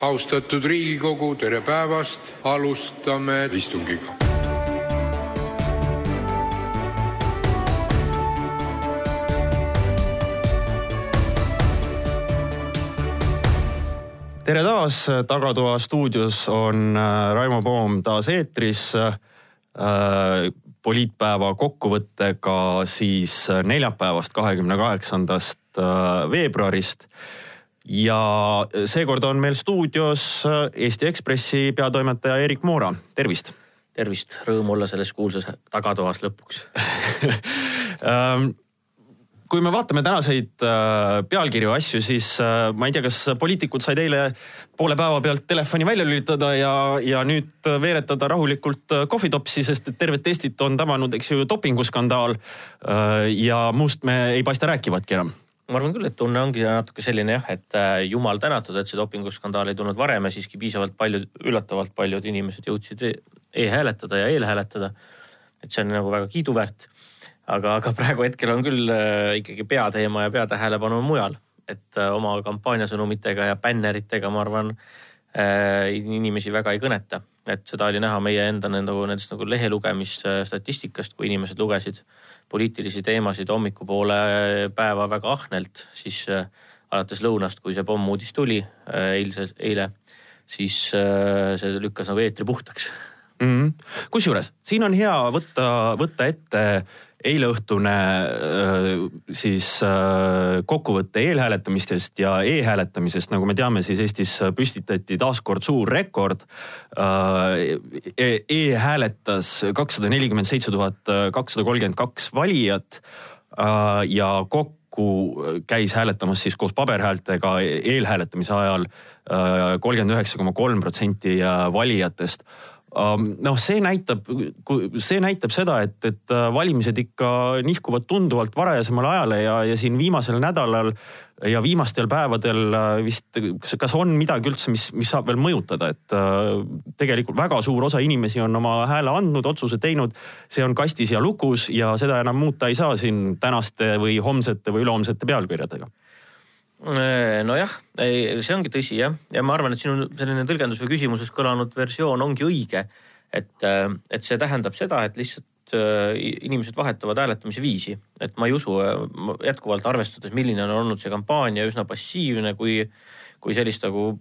austatud Riigikogu, tere päevast, alustame istungit. tere taas, Tagatoa stuudios on äh, Raimo Poom taas eetris. Äh, poliitpäeva kokkuvõttega siis neljapäevast, kahekümne kaheksandast äh, veebruarist ja seekord on meil stuudios Eesti Ekspressi peatoimetaja Erik Moora, tervist. tervist, rõõm olla selles kuulsas tagatoas lõpuks ähm, kui me vaatame tänaseid äh, pealkirju, asju, siis äh, ma ei tea, kas poliitikud said eile poole päeva pealt telefoni välja lülitada ja, ja nüüd veeretada rahulikult kohvitopsi, sest et tervet Eestit on tabanud, eks ju, dopinguskandaal. ja muust me ei paista rääkivatki enam ma arvan küll, et tunne ongi natuke selline jah, et äh, jumal tänatud, et see dopinguskandaal ei tulnud varem ja siiski piisavalt paljud, üllatavalt paljud inimesed jõudsid e-, e-hääletada ja eelhääletada. et see on nagu väga kiiduväärt. aga, aga praegu hetkel on küll äh, ikkagi peateema ja peatähelepanu mujal, et äh, oma kampaaniasõnumitega ja bänneritega, ma arvan äh,, inimesi väga ei kõneta, et seda oli näha meie enda nagu nendest nagu lehe lugemisstatistikast, kui inimesed lugesid poliitilisi teemasid hommikupoole päeva väga ahnelt, siis äh, alates lõunast, kui see pommuudis tuli äh, eilse, eile, siis äh, see lükkas nagu eetri puhtaks. Mm -hmm.. kusjuures siin on hea võtta, võtta ette eileõhtune siis kokkuvõte eelhääletamistest ja e-hääletamisest, nagu me teame, siis Eestis püstitati taaskord suur rekord. E. e-hääletas kakssada nelikümmend seitse tuhat kakssada kolmkümmend kaks valijat. Ja kokku käis hääletamas siis koos paberhäältega eelhääletamise ajal kolmkümmend üheksa koma kolm protsenti valijatest noh, see näitab, see näitab seda, et, et äh, valimised ikka nihkuvad tunduvalt varajasemale ajale ja, ja siin viimasel nädalal ja viimastel päevadel äh, vist, kas, kas on midagi üldse, mis, mis saab veel mõjutada, et äh, tegelikult väga suur osa inimesi on oma hääle andnud, otsuse teinud. see on kastis ja lukus ja seda enam muuta ei saa siin tänaste või homsete või ülehomsete pealkirjadega Äh, nojah, see ongi tõsi jah, ja ma arvan, et sinu selline tõlgendus või küsimuses kõlanud versioon ongi õige. et, äh, et see tähendab seda, et lihtsalt äh, inimesed vahetavad hääletamise viisi, et ma ei usu jätkuvalt arvestades, milline on olnud see kampaania üsna passiivne, kui, kui sellist nagu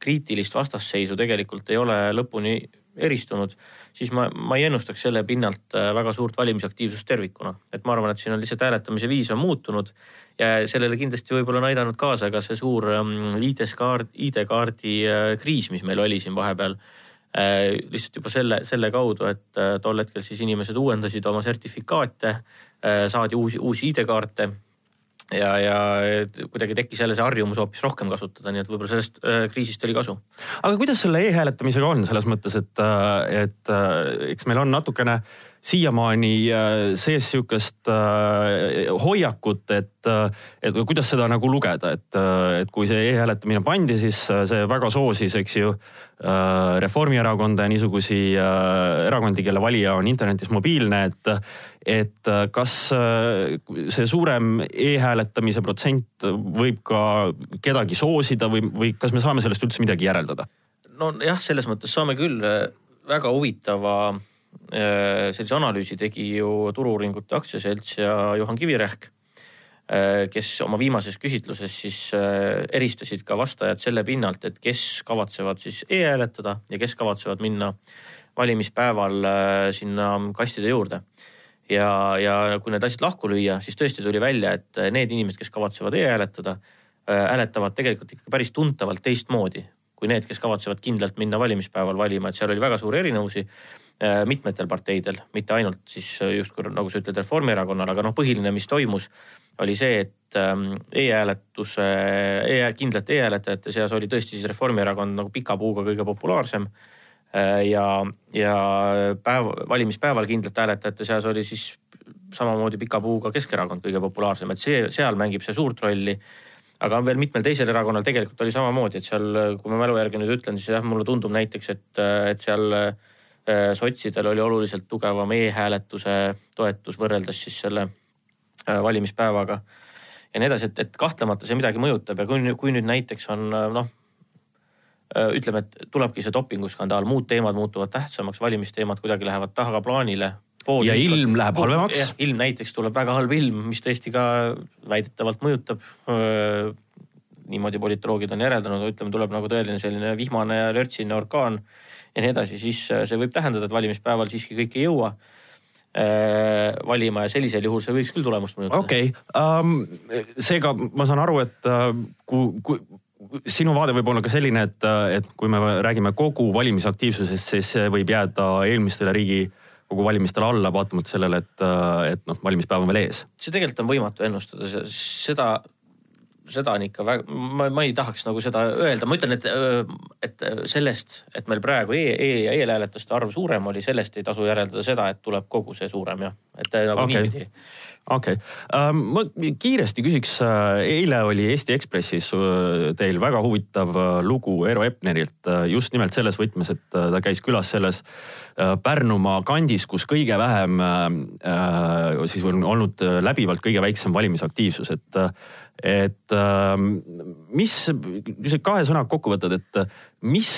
kriitilist vastasseisu tegelikult ei ole lõpuni eristunud, siis ma, ma ei ennustaks selle pinnalt väga suurt valimisaktiivsust tervikuna. et ma arvan, et siin on lihtsalt hääletamise viis on muutunud ja sellele kindlasti võib-olla on aidanud kaasa ka see suur ähm, ID-kaart, ID-kaardi äh, kriis, mis meil oli siin vahepeal. Äh, lihtsalt juba selle, selle kaudu, et äh, tol hetkel siis inimesed uuendasid oma sertifikaate, saadi uusi, uusi ID-kaarte ja, ja kuidagi tekkis jälle see harjumus hoopis rohkem kasutada, nii et võib-olla sellest äh, kriisist oli kasu. aga kuidas selle e-hääletamisega on selles mõttes, et, et eks meil on natukene äh, siiamaani äh, sees sihukest äh, hoiakut, et, äh, et kuidas seda nagu lugeda, et, et kui see e-hääletamine pandi, siis see väga soosis, eks ju, Reformierakonda ja niisugusi erakondi, kelle valija on internetis mobiilne, et, et kas see suurem e-hääletamise protsent võib ka kedagi soosida või, või kas me saame sellest üldse midagi järeldada? nojah, selles mõttes saame küll väga huvitava Äh, sellise analüüsi tegi ju Turu-uuringute Aktsiaselts ja Juhan Kivirähk, äh, kes oma viimases küsitluses siis äh, eristasid ka vastajad selle pinnalt, et kes kavatsevad siis e-hääletada ja kes kavatsevad minna valimispäeval sinna kastide juurde. ja, ja kui need asjad lahku lüüa, siis tõesti tuli välja, et need inimesed, kes kavatsevad e-hääletada, hääletavad tegelikult ikkagi päris tuntavalt teistmoodi kui need, kes kavatsevad kindlalt minna valimispäeval valima, et seal oli väga suuri erinevusi Äh, mitmetel parteidel, mitte ainult siis äh, justkui nagu sa ütled, Reformierakonnal, aga noh, põhiline, mis toimus, oli see, et ähm, e-hääletuse e, kindlate e-hääletajate seas oli tõesti siis Reformierakond nagu pika puuga kõige populaarsem. Äh, ja, ja päev, valimispäeval kindlate hääletajate seas oli siis samamoodi pika puuga Keskerakond kõige populaarsem, et see, seal mängib see suurt rolli aga veel mitmel teisel erakonnal tegelikult oli samamoodi, et seal, kui ma mälu järgi nüüd ütlen, siis jah, mulle tundub näiteks, et, et seal äh, Äh, sotsidel oli oluliselt tugevam e-hääletuse toetus võrreldes siis selle äh, valimispäevaga ja nii edasi, et, et kahtlemata see midagi mõjutab ja kui, kui nüüd näiteks on äh, noh, ütleme, et tulebki see dopinguskandaal, muud teemad muutuvad tähtsamaks, valimisteemad kuidagi lähevad tagaplaanile. ja ilm läheb halvemaks. ilm näiteks tuleb väga halb ilm, mis tõesti ka väidetavalt mõjutab. Niimoodi politoloogid on järeldanud, ütleme, tuleb nagu tõeline selline vihmane ja lörtsine orkaan ja nii edasi, siis see võib tähendada, et valimispäeval siiski kõik ei jõua valima ja sellisel juhul see võiks küll tulemust mõjutada. okei okay. um,, seega ma saan aru, et uh, kui, kui sinu vaade võib olla ka selline, et, et kui me räägime kogu valimisaktiivsusest, siis see võib jääda eelmistele riigikogu valimistele alla, vaatamata sellele, et, et noh, valimispäev on veel ees. see tegelikult on võimatu ennustada, seda, seda on ikka väga, ma, ma ei tahaks nagu seda öelda, ma ütlen, et, et sellest, et meil praegu e, e ja eelhääletuste arv suurem oli, sellest ei tasu järeldada seda, et tuleb kogu see suurem jah, et nagu okay. niipidi okei okay. uh,, ma kiiresti küsiks uh,, eile oli Eesti Ekspressis uh, teil väga huvitav lugu Eero Epnerilt just nimelt selles võtmes, et ta käis külas selles Pärnumaa kandis, kus kõige vähem siis on olnud läbivalt kõige väiksem valimisaktiivsus, et et uh, mis, kui sa kahe sõnaga kokku võtad, et mis,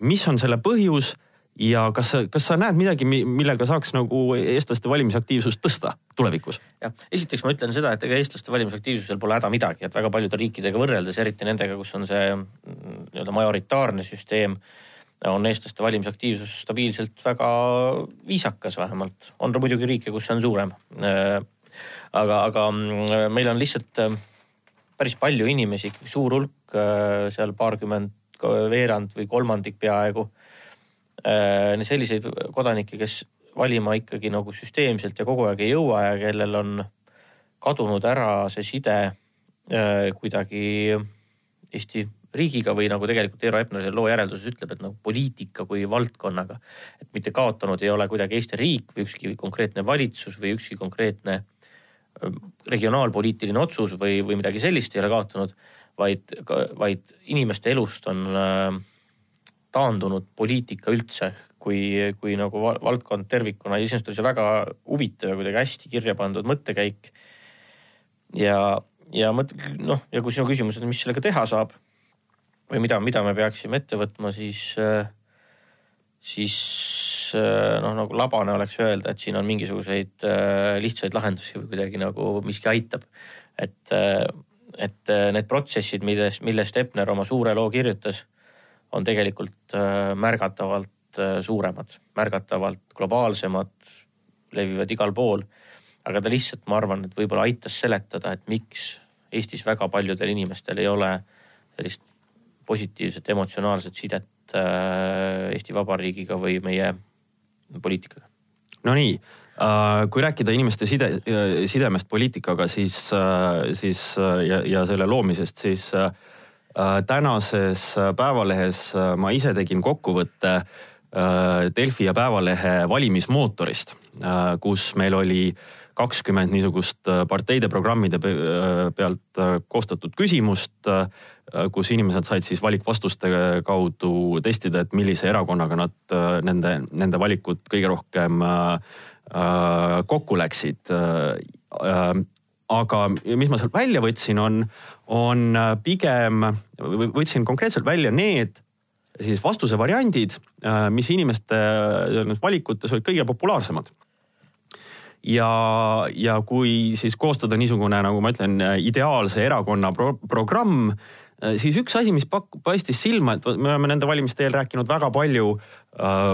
mis on selle põhjus ja kas sa, kas sa näed midagi, millega saaks nagu eestlaste valimisaktiivsust tõsta tulevikus? jah, esiteks ma ütlen seda, et ega eestlaste valimisaktiivsusel pole häda midagi, et väga paljude riikidega võrreldes, eriti nendega, kus on see mm, nii-öelda majoritaarne süsteem, on eestlaste valimisaktiivsus stabiilselt väga viisakas vähemalt. on muidugi riike, kus see on suurem. Aga, aga mm, meil on lihtsalt äh, päris palju inimesi, suur hulk, äh, seal paarkümmend, veerand või kolmandik peaaegu Äh, selliseid kodanikke, kes valima ikkagi nagu süsteemselt ja kogu aeg ei jõua ja kellel on kadunud ära see side kuidagi Eesti riigiga või nagu tegelikult Eero Epner seal loo järelduses ütleb, et nagu poliitika kui valdkonnaga. et mitte kaotanud ei ole kuidagi Eesti riik või ükski konkreetne valitsus või ükski konkreetne äh, regionaalpoliitiline otsus või, või midagi sellist ei ole kaotanud, vaid, vaid inimeste elust on äh, taandunud poliitika üldse kui, kui nagu valdkond tervikuna. iseenesest oli see väga huvitav ja kuidagi hästi kirja pandud mõttekäik. ja, ja mõt-, noh, ja kui sinu küsimus on, mis sellega teha saab või mida, mida me peaksime ette võtma, siis, siis noh, nagu labane oleks öelda, et siin on mingisuguseid lihtsaid lahendusi või kuidagi nagu miski aitab. et, et need protsessid, millest, millest Epner oma suure loo kirjutas on tegelikult äh, märgatavalt äh, suuremad, märgatavalt globaalsemad, levivad igal pool. aga ta lihtsalt, ma arvan, et võib-olla aitas seletada, et miks Eestis väga paljudel inimestel ei ole sellist positiivset emotsionaalset sidet äh, Eesti Vabariigiga või meie poliitikaga. Nonii, kui rääkida inimeste side, sidemest poliitikaga, siis, siis ja, ja selle loomisest, siis äh, Äh, tänases äh, Päevalehes äh, ma ise tegin kokkuvõtte Delfi ja Päevalehe valimismootorist, kus meil oli kakskümmend niisugust parteide programmide pealt koostatud küsimust, kus inimesed said siis valikvastuste kaudu testida, et millise erakonnaga nad, nende, nende valikud kõige rohkem kokku läksid aga mis ma sealt välja võtsin, on, on äh, pigem, võtsin konkreetselt välja need siis vastuse variandid, äh, mis inimeste äh, valikutes olid kõige populaarsemad. Ja, ja kui siis koostada niisugune, nagu ma ütlen, ideaalse erakonna pro programm siis üks asi, mis pak-, paistis silma, et me oleme nende valimiste eel rääkinud väga palju äh,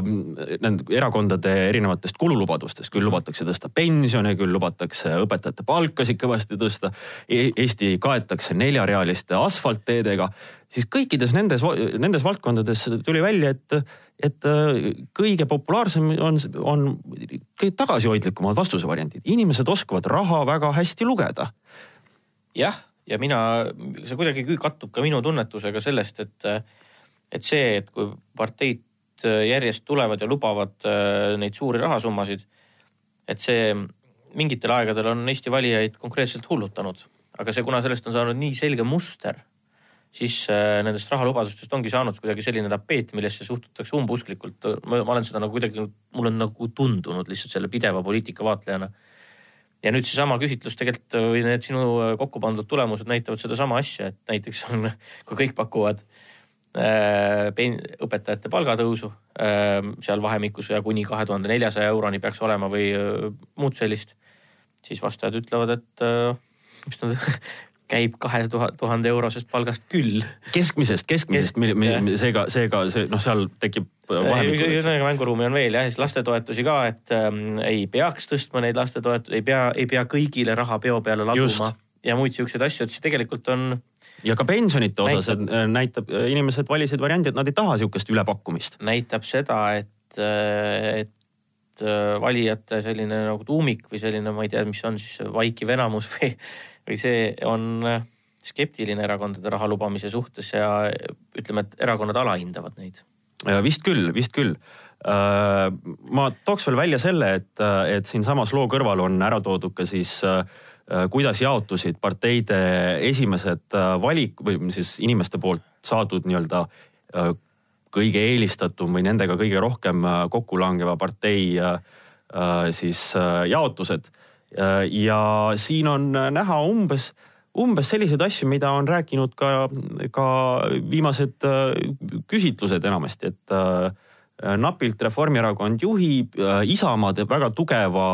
nende erakondade erinevatest kululubadustest, küll lubatakse tõsta pensione, küll lubatakse õpetajate palkasid kõvasti tõsta e. Eesti kaetakse neljarealiste asfaltteedega, siis kõikides nendes, nendes valdkondades tuli välja, et, et äh, kõige populaarsem on, on kõige tagasihoidlikumad vastusevariandid, inimesed oskavad raha väga hästi lugeda. jah ja mina, see kuidagi kattub ka minu tunnetusega sellest, et, et see, et kui parteid järjest tulevad ja lubavad äh, neid suuri rahasummasid, et see mingitel aegadel on Eesti valijaid konkreetselt hullutanud, aga see, kuna sellest on saanud nii selge muster, siis äh, nendest rahalubadustest ongi saanud kuidagi selline tapeet, millesse suhtutakse umbusklikult. ma olen seda nagu kuidagi, mul on nagu tundunud lihtsalt selle pideva poliitika vaatlejana ja nüüd seesama küsitlus tegelikult või need sinu kokku pandud tulemused näitavad sedasama asja, et näiteks on, kui kõik pakuvad äh, pen- õpetajate palgatõusu äh, seal vahemikus ja kuni kahe tuhande neljasaja euroni peaks olema või äh, muud sellist. siis vastajad ütlevad, et äh, mis nad käib kahe tuhande eurosest palgast küll. keskmisest, keskmisest Kesk,, seega, seega see noh, seal tekib ühesõnaga mänguruumi on veel jah, siis lastetoetusi ka, et ähm, ei peaks tõstma neid lastetoetusi, ei pea, ei pea kõigile raha peo peale laduma ja muid siukseid asju, et siis tegelikult on. ja ka pensionite osas näitab, äh, näitab, äh, inimesed valisid variandi, et nad ei taha sihukest ülepakkumist. näitab seda, et, äh, et valijate selline nagu tuumik või selline, ma ei tea, mis on siis vaikiv enamus või, või see on skeptiline erakondade raha lubamise suhtes ja ütleme, et erakonnad alahindavad neid vist küll, vist küll. Äh, ma tooks veel välja selle, et, et siinsamas loo kõrval on ära toodud ka siis äh, kuidas jaotusid parteide esimesed äh, valik või siis inimeste poolt saadud nii-öelda kõige eelistatum või nendega kõige rohkem kokku langeva partei siis jaotused. ja siin on näha umbes umbes selliseid asju, mida on rääkinud ka, ka viimased äh, küsitlused enamasti, et äh, napilt Reformierakond juhib, äh, Isamaa teeb väga tugeva,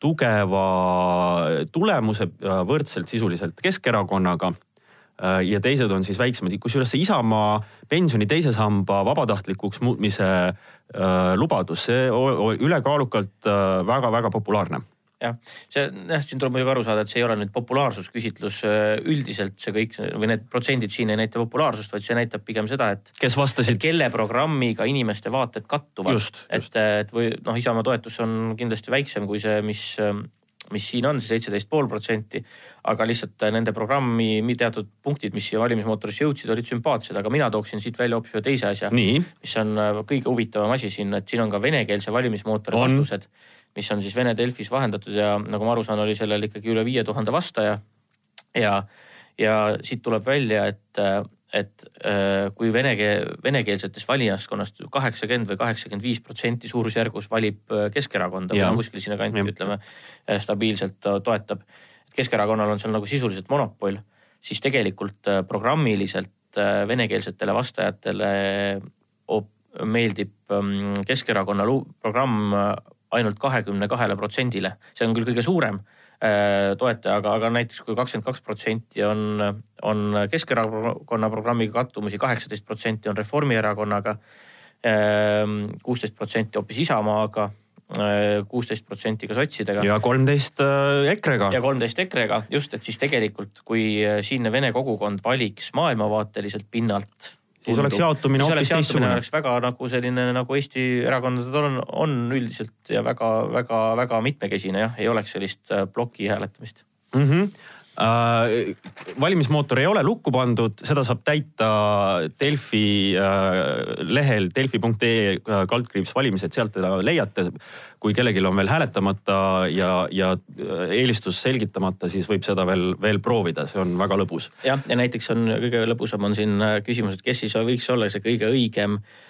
tugeva tulemuse võrdselt sisuliselt Keskerakonnaga ja teised on siis väiksemad, kusjuures see Isamaa pensioni teise samba vabatahtlikuks muutmise lubadus, see ülekaalukalt väga-väga populaarne jah, see jah, siin tuleb muidugi aru saada, et see ei ole nüüd populaarsusküsitlus äh, üldiselt see kõik või need protsendid siin ei näita populaarsust, vaid see näitab pigem seda, et. kes vastasid. kelle programmiga inimeste vaated kattuvad. et, et või noh, Isamaa toetus on kindlasti väiksem kui see, mis, mis siin on, see seitseteist pool protsenti. aga lihtsalt nende programmi teatud punktid, mis siia valimismootorisse jõudsid, olid sümpaatsed, aga mina tooksin siit välja hoopis ühe teise asja. mis on äh, kõige huvitavam asi siin, et siin on ka venekeelse valimismootori vastused mis on siis Vene Delfis vahendatud ja nagu ma aru saan, oli sellel ikkagi üle viie tuhande vastaja. ja, ja siit tuleb välja, et, et äh, kui vene keel, venekeelsetest valijaskonnast kaheksakümmend või kaheksakümmend viis protsenti suurusjärgus valib äh, Keskerakonda või no kuskil sinnakanti ütleme äh, stabiilselt toetab. Keskerakonnal on seal nagu sisuliselt monopol, siis tegelikult programmiliselt venekeelsetele vastajatele meeldib ähm, Keskerakonna programm ainult kahekümne kahele protsendile, see on küll kõige suurem äh, toetaja, aga, aga näiteks kui kakskümmend kaks protsenti on, on Keskerakonna programmiga kattumusi, kaheksateist protsenti on Reformierakonnaga, ähm, kuusteist protsenti hoopis Isamaaga, äh, kuusteist protsenti ka sotsidega. ja kolmteist äh, EKRE-ga. ja kolmteist EKRE-ga, just, et siis tegelikult, kui siinne vene kogukond valiks maailmavaateliselt pinnalt siis oleks jaotumine hoopis teistsugune. oleks väga nagu selline nagu Eesti erakondadel on, on üldiselt ja väga-väga-väga mitmekesine jah, ei oleks sellist äh, ploki hääletamist mm. -hmm valimismootor ei ole lukku pandud, seda saab täita Delfi äh, lehel delfi.ee äh, kaldkriips valimised, sealt teda leiate. kui kellelgi on veel hääletamata ja, ja äh, eelistus selgitamata, siis võib seda veel, veel proovida, see on väga lõbus. jah, ja näiteks on kõige lõbusam on siin äh, küsimus, et kes siis võiks olla see kõige õigem äh, Äh,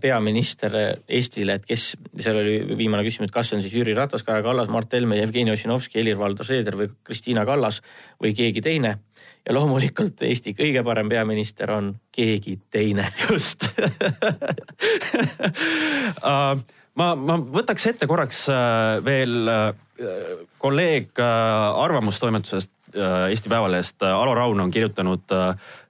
peaminister Eestile, et kes, seal oli viimane küsimus, et kas on siis Jüri Ratas, Kaja Kallas, Mart Helme, Jevgeni Ossinovski, Helir-Valdor Seeder või Kristiina Kallas või keegi teine. ja loomulikult Eesti kõige parem peaminister on keegi teine. just uh, ma, ma võtaks ette korraks uh, veel kolleeg arvamustoimetusest Eesti Päevalehest, Alo Raun on kirjutanud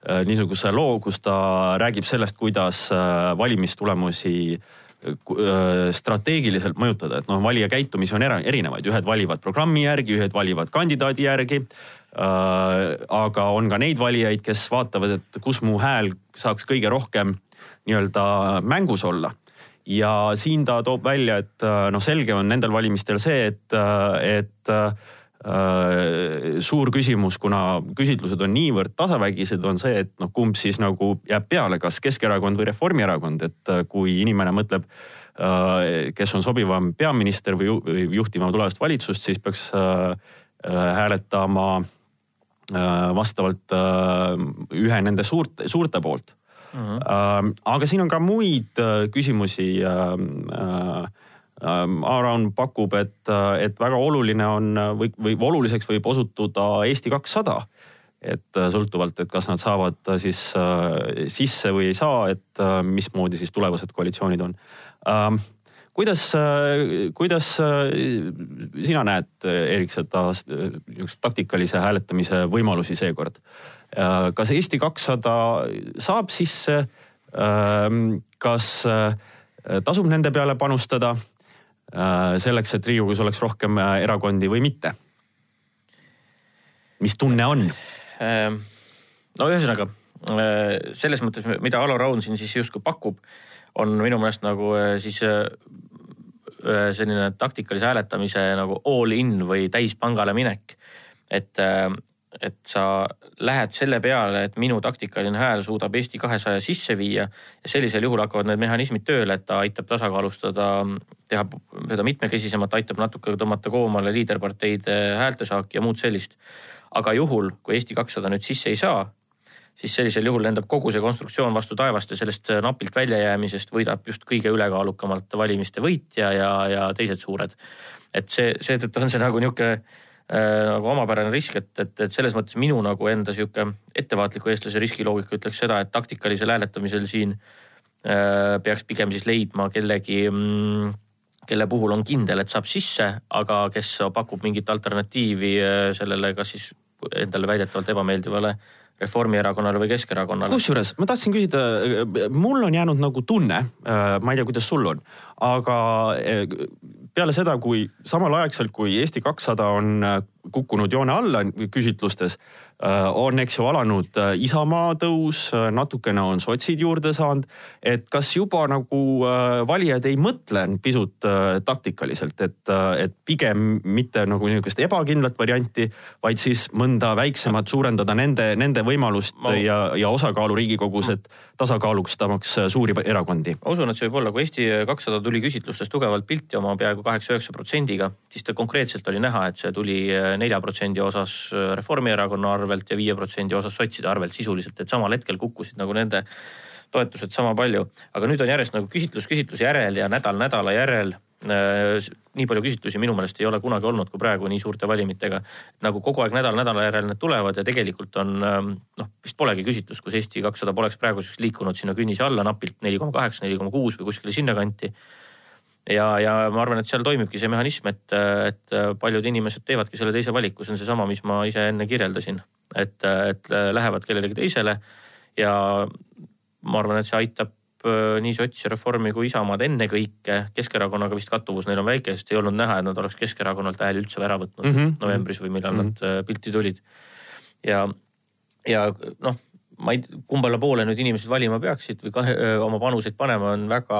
Äh, niisuguse loo, kus ta räägib sellest, kuidas äh, valimistulemusi äh, strateegiliselt mõjutada, et noh, valija käitumisi on erinevaid, ühed valivad programmi järgi, ühed valivad kandidaadi järgi äh,. aga on ka neid valijaid, kes vaatavad, et kus mu hääl saaks kõige rohkem nii-öelda mängus olla. ja siin ta toob välja, et noh, selge on nendel valimistel see, et, et Äh, suur küsimus, kuna küsitlused on niivõrd tasavägised, on see, et noh, kumb siis nagu jääb peale, kas Keskerakond või Reformierakond, et äh, kui inimene mõtleb, äh, kes on sobivam peaminister või juhtima tulevast valitsust, siis peaks hääletama vastavalt ühe nende suurte, suurte poolt. Mhm. -huh. aga siin on ka muid küsimusi Aaron ähm, pakub, et, äh, et väga oluline on või, või oluliseks võib osutuda Eesti kakssada et äh, sõltuvalt, et kas nad saavad äh, siis äh, sisse või ei saa, et mismoodi siis tulevased koalitsioonid on. Ähm, kuidas, kuidas sina näed, Erik, seda niisugust taktikalise hääletamise võimalusi seekord? kas Eesti kakssada saab sisse? Ähm, kas tasub nende peale panustada selleks, et Riigikogus oleks rohkem erakondi või mitte? mis tunne on? Ehm, no ühesõnaga äh, selles mõttes, mida Alo Raun siin siis justkui pakub, on minu meelest nagu äh, siis äh, selline taktikalise hääletamise nagu all in või täispangale minek. et, et sa lähed selle peale, et minu taktikaline hääl suudab Eesti kahesaja sisse viia ja sellisel juhul hakkavad need mehhanismid tööle, et ta aitab tasakaalustada, teha seda mitmekesisemalt, aitab natuke tõmmata koomale liiderparteide häältesaaki ja muud sellist aga juhul, kui Eesti kakssada nüüd sisse ei saa, siis sellisel juhul lendab kogu see konstruktsioon vastu taevast ja sellest napilt väljajäämisest võidab just kõige ülekaalukamalt valimiste võitja ja, ja teised suured. et see, seetõttu on see nagu niisugune nagu omapärane risk, et, et, et selles mõttes minu nagu enda sihuke ettevaatliku eestlase riskiloogika ütleks seda, et taktikalisel hääletamisel siin äh, peaks pigem siis leidma kellegi mm, kelle puhul on kindel, et saab sisse, aga kes pakub mingit alternatiivi äh, sellele, kas siis endale väidetavalt ebameeldivale Reformierakonnale või Keskerakonnale. kusjuures ma tahtsin küsida, mul on jäänud nagu tunne, äh, ma ei tea, kuidas sul on, aga äh, peale seda, kui samalaegselt kui Eesti kakssada on kukkunud joone alla küsitlustes, Äh, on, eks ju, alanud äh, Isamaa tõus, äh, natukene on sotsid juurde saanud. et kas juba nagu valijad ei mõtle pisut taktikaliselt, et, et pigem mitte nagu niisugust ebakindlat varianti, vaid siis mõnda väiksemat suurendada nende, nende võimalust ma... ja, ja osakaalu Riigikogus, et tasakaalustamaks suuri erakondi. ma usun, et see võib olla, kui Eesti kakssada tuli küsitlustes tugevalt pilti oma peaaegu kaheksa-üheksa protsendiga, siis ta konkreetselt oli näha, et see tuli nelja protsendi osas Reformierakonna arvel arvelt ja viie protsendi osas sotside arvelt sisuliselt, et samal hetkel kukkusid nagu nende toetused sama palju. aga nüüd on järjest nagu küsitlus küsitluse järel ja nädal nädala järel äh, nii palju küsitlusi minu meelest ei ole kunagi olnud kui praegu nii suurte valimitega. nagu kogu aeg nädal nädala järel need tulevad ja tegelikult on ähm, noh, vist polegi küsitlus, kus Eesti kakssada poleks praeguseks liikunud sinna künnise alla napilt neli koma kaheksa, neli koma kuus või kuskile sinnakanti ja, ja ma arvan, et seal toimibki see mehhanism, et, et paljud inimesed teevadki selle teise valiku, see on seesama, mis ma ise enne kirjeldasin, et, et lähevad kellelegi teisele ja ma arvan, et see aitab äh, nii sotsi, Reformi kui Isamaad ennekõike. Keskerakonnaga vist kattuvus neil on väike, sest ei olnud näha, et nad oleks Keskerakonnalt hääli üldse ära võtnud mm -hmm. novembris või millal mm -hmm. nad äh, pilti tulid. ja, ja noh, ma ei, kumbale poole nüüd inimesed valima peaksid või kahe, oma panuseid panema, on väga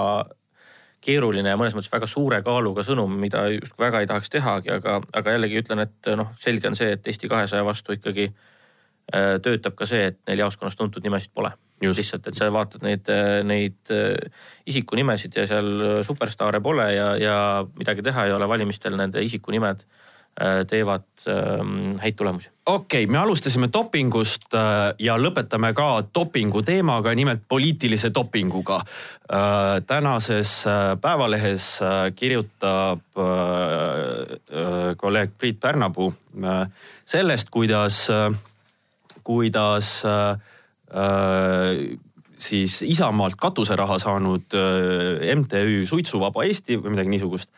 keeruline ja mõnes mõttes väga suure kaaluga sõnum, mida justkui väga ei tahaks tehagi, aga, aga jällegi ütlen, et noh, selge on see, et Eesti kahesaja vastu ikkagi äh, töötab ka see, et neil jaoskonnas tuntud nimesid pole. lihtsalt, et sa vaatad neid, neid äh, isikunimesid ja seal superstaare pole ja, ja midagi teha ei ole, valimistel nende isikunimed Äh, teevad ähm, häid tulemusi. okei okay,, me alustasime dopingust äh, ja lõpetame ka dopingu teemaga, nimelt poliitilise dopinguga. Äh, tänases Päevalehes kirjutab kolleeg Priit Pärnapuu sellest, kuidas, kuidas siis Isamaalt katuseraha saanud MTÜ Suitsuvaba Eesti või midagi niisugust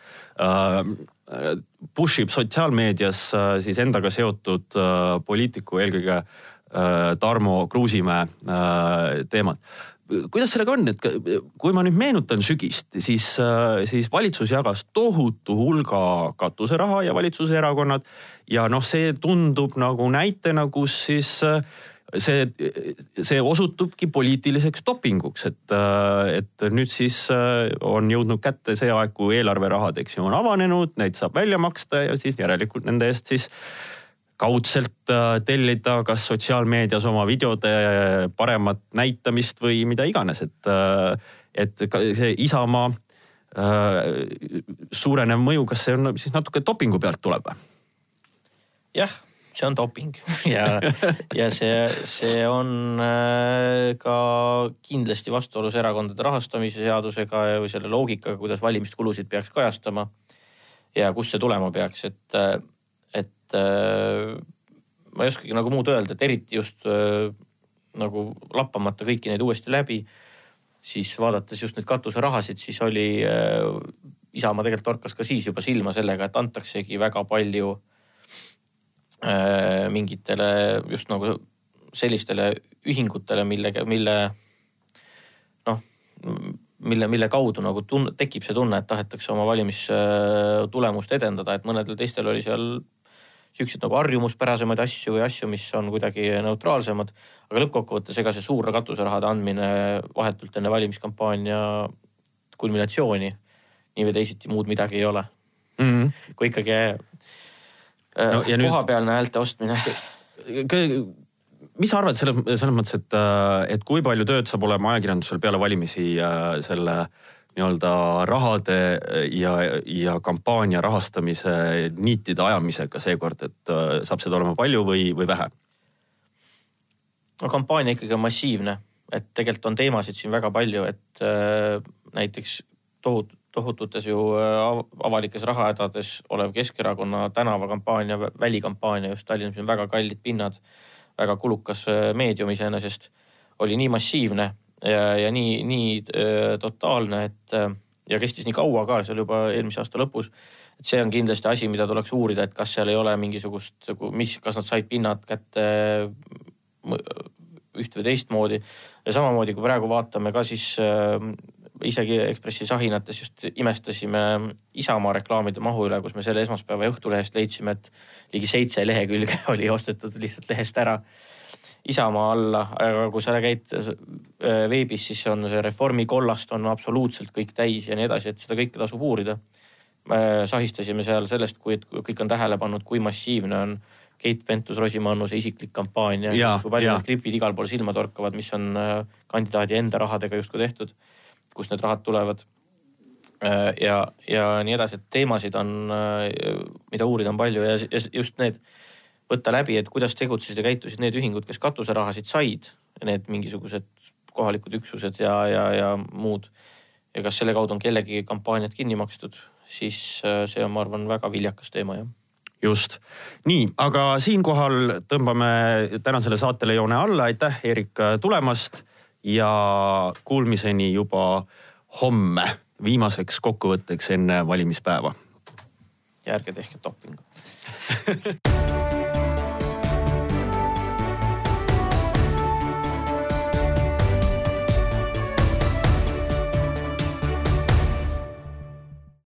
push ib sotsiaalmeedias äh, siis endaga seotud äh, poliitiku, eelkõige äh, Tarmo Kruusimäe teemat. Kuidas sellega on, et kui ma nüüd meenutan sügist, siis, siis valitsus jagas tohutu hulga katuseraha ja valitsuserakonnad ja noh, see tundub nagu näitena, kus siis äh, see, see osutubki poliitiliseks dopinguks, et, et nüüd siis äh, on jõudnud kätte see aeg, kui eelarverahad, eks ju, on avanenud, neid saab välja maksta ja siis järelikult nende eest siis kaudselt äh, tellida kas sotsiaalmeedias oma videode paremat näitamist või mida iganes, et, äh, et see Isamaa suurenev mõju, kas see on siis natuke dopingu pealt tuleb või? jah see on doping ja, ja see, see on äh, ka kindlasti vastuolus erakondade rahastamise seadusega või selle loogikaga, kuidas valimiskulusid peaks kajastama. ja kust see tulema peaks, et, et äh, ma ei oskagi nagu muud öelda, et eriti just äh, nagu lappamata kõiki neid uuesti läbi, siis vaadates just neid katuserahasid, siis oli äh, Isamaa tegelikult torkas ka siis juba silma sellega, et antaksegi väga palju äh, mingitele just nagu sellistele ühingutele, millega, mille noh, mille, mille kaudu nagu tun-, tekib see tunne, et tahetakse oma valimistulemust edendada, et mõnedel teistel oli seal siukseid nagu harjumuspärasemaid asju või asju, mis on kuidagi neutraalsemad. aga lõppkokkuvõttes, ega see suur katuserahade andmine vahetult enne valimiskampaania kulminatsiooni nii või teisiti muud midagi ei ole mm. -hmm. kui ikkagi äh, no, kohapealne nüüd... häälte ostmine. mis sa arvad selles, selles mõttes, et, äh, et kui palju tööd saab olema ajakirjandusel peale valimisi äh, selle äh, nii-öelda rahade ja, ja kampaania rahastamise niitide ajamisega seekord, et äh, saab seda olema palju või, või vähe? no kampaania ikkagi on massiivne, et tegelikult on teemasid siin väga palju, et äh, näiteks tohut-, tohututes ju äh, avalikes rahahädades olev Keskerakonna tänavakampaania, välikampaania just Tallinnas, mis on väga kallid pinnad, väga kulukas äh, meedium iseenesest, oli nii massiivne ja, ja nii, nii äh, totaalne, et ja kestis nii kaua ka, see oli juba eelmise aasta lõpus. et see on kindlasti asi, mida tuleks uurida, et kas seal ei ole mingisugust, nagu, mis, kas nad said pinnad kätte üht või teistmoodi. ja samamoodi, kui praegu vaatame ka, siis isegi Ekspressi sahinates just imestasime Isamaa reklaamide mahu üle, kus me selle esmaspäeva Õhtulehest leidsime, et ligi seitse lehekülge oli ostetud lihtsalt lehest ära Isamaa alla, aga kui sa käid äh, veebis, siis on see Reformi kollast on absoluutselt kõik täis ja nii edasi, et seda kõike tasub uurida. me sahistasime seal sellest, kui, kõik on tähele pannud, kui massiivne on Keit Pentus-Rosimannuse isiklik kampaania, kui palju need klipid igal pool silma torkavad, mis on äh, kandidaadi enda rahadega justkui tehtud, kust need rahad tulevad. Äh, ja, ja nii edasi, et teemasid on, mida uurida on palju ja just need võtta läbi, et kuidas tegutsesid ja käitusid need ühingud, kes katuserahasid said, need mingisugused kohalikud üksused ja, ja, ja muud. ja kas selle kaudu on kellegi kampaaniad kinni makstud, siis äh, see on, ma arvan, väga viljakas teema, jah just, nii, aga siinkohal tõmbame tänasele saatele joone alla, aitäh, Eerik, tulemast ja kuulmiseni juba homme viimaseks kokkuvõtteks enne valimispäeva. ja ärge tehke dopingut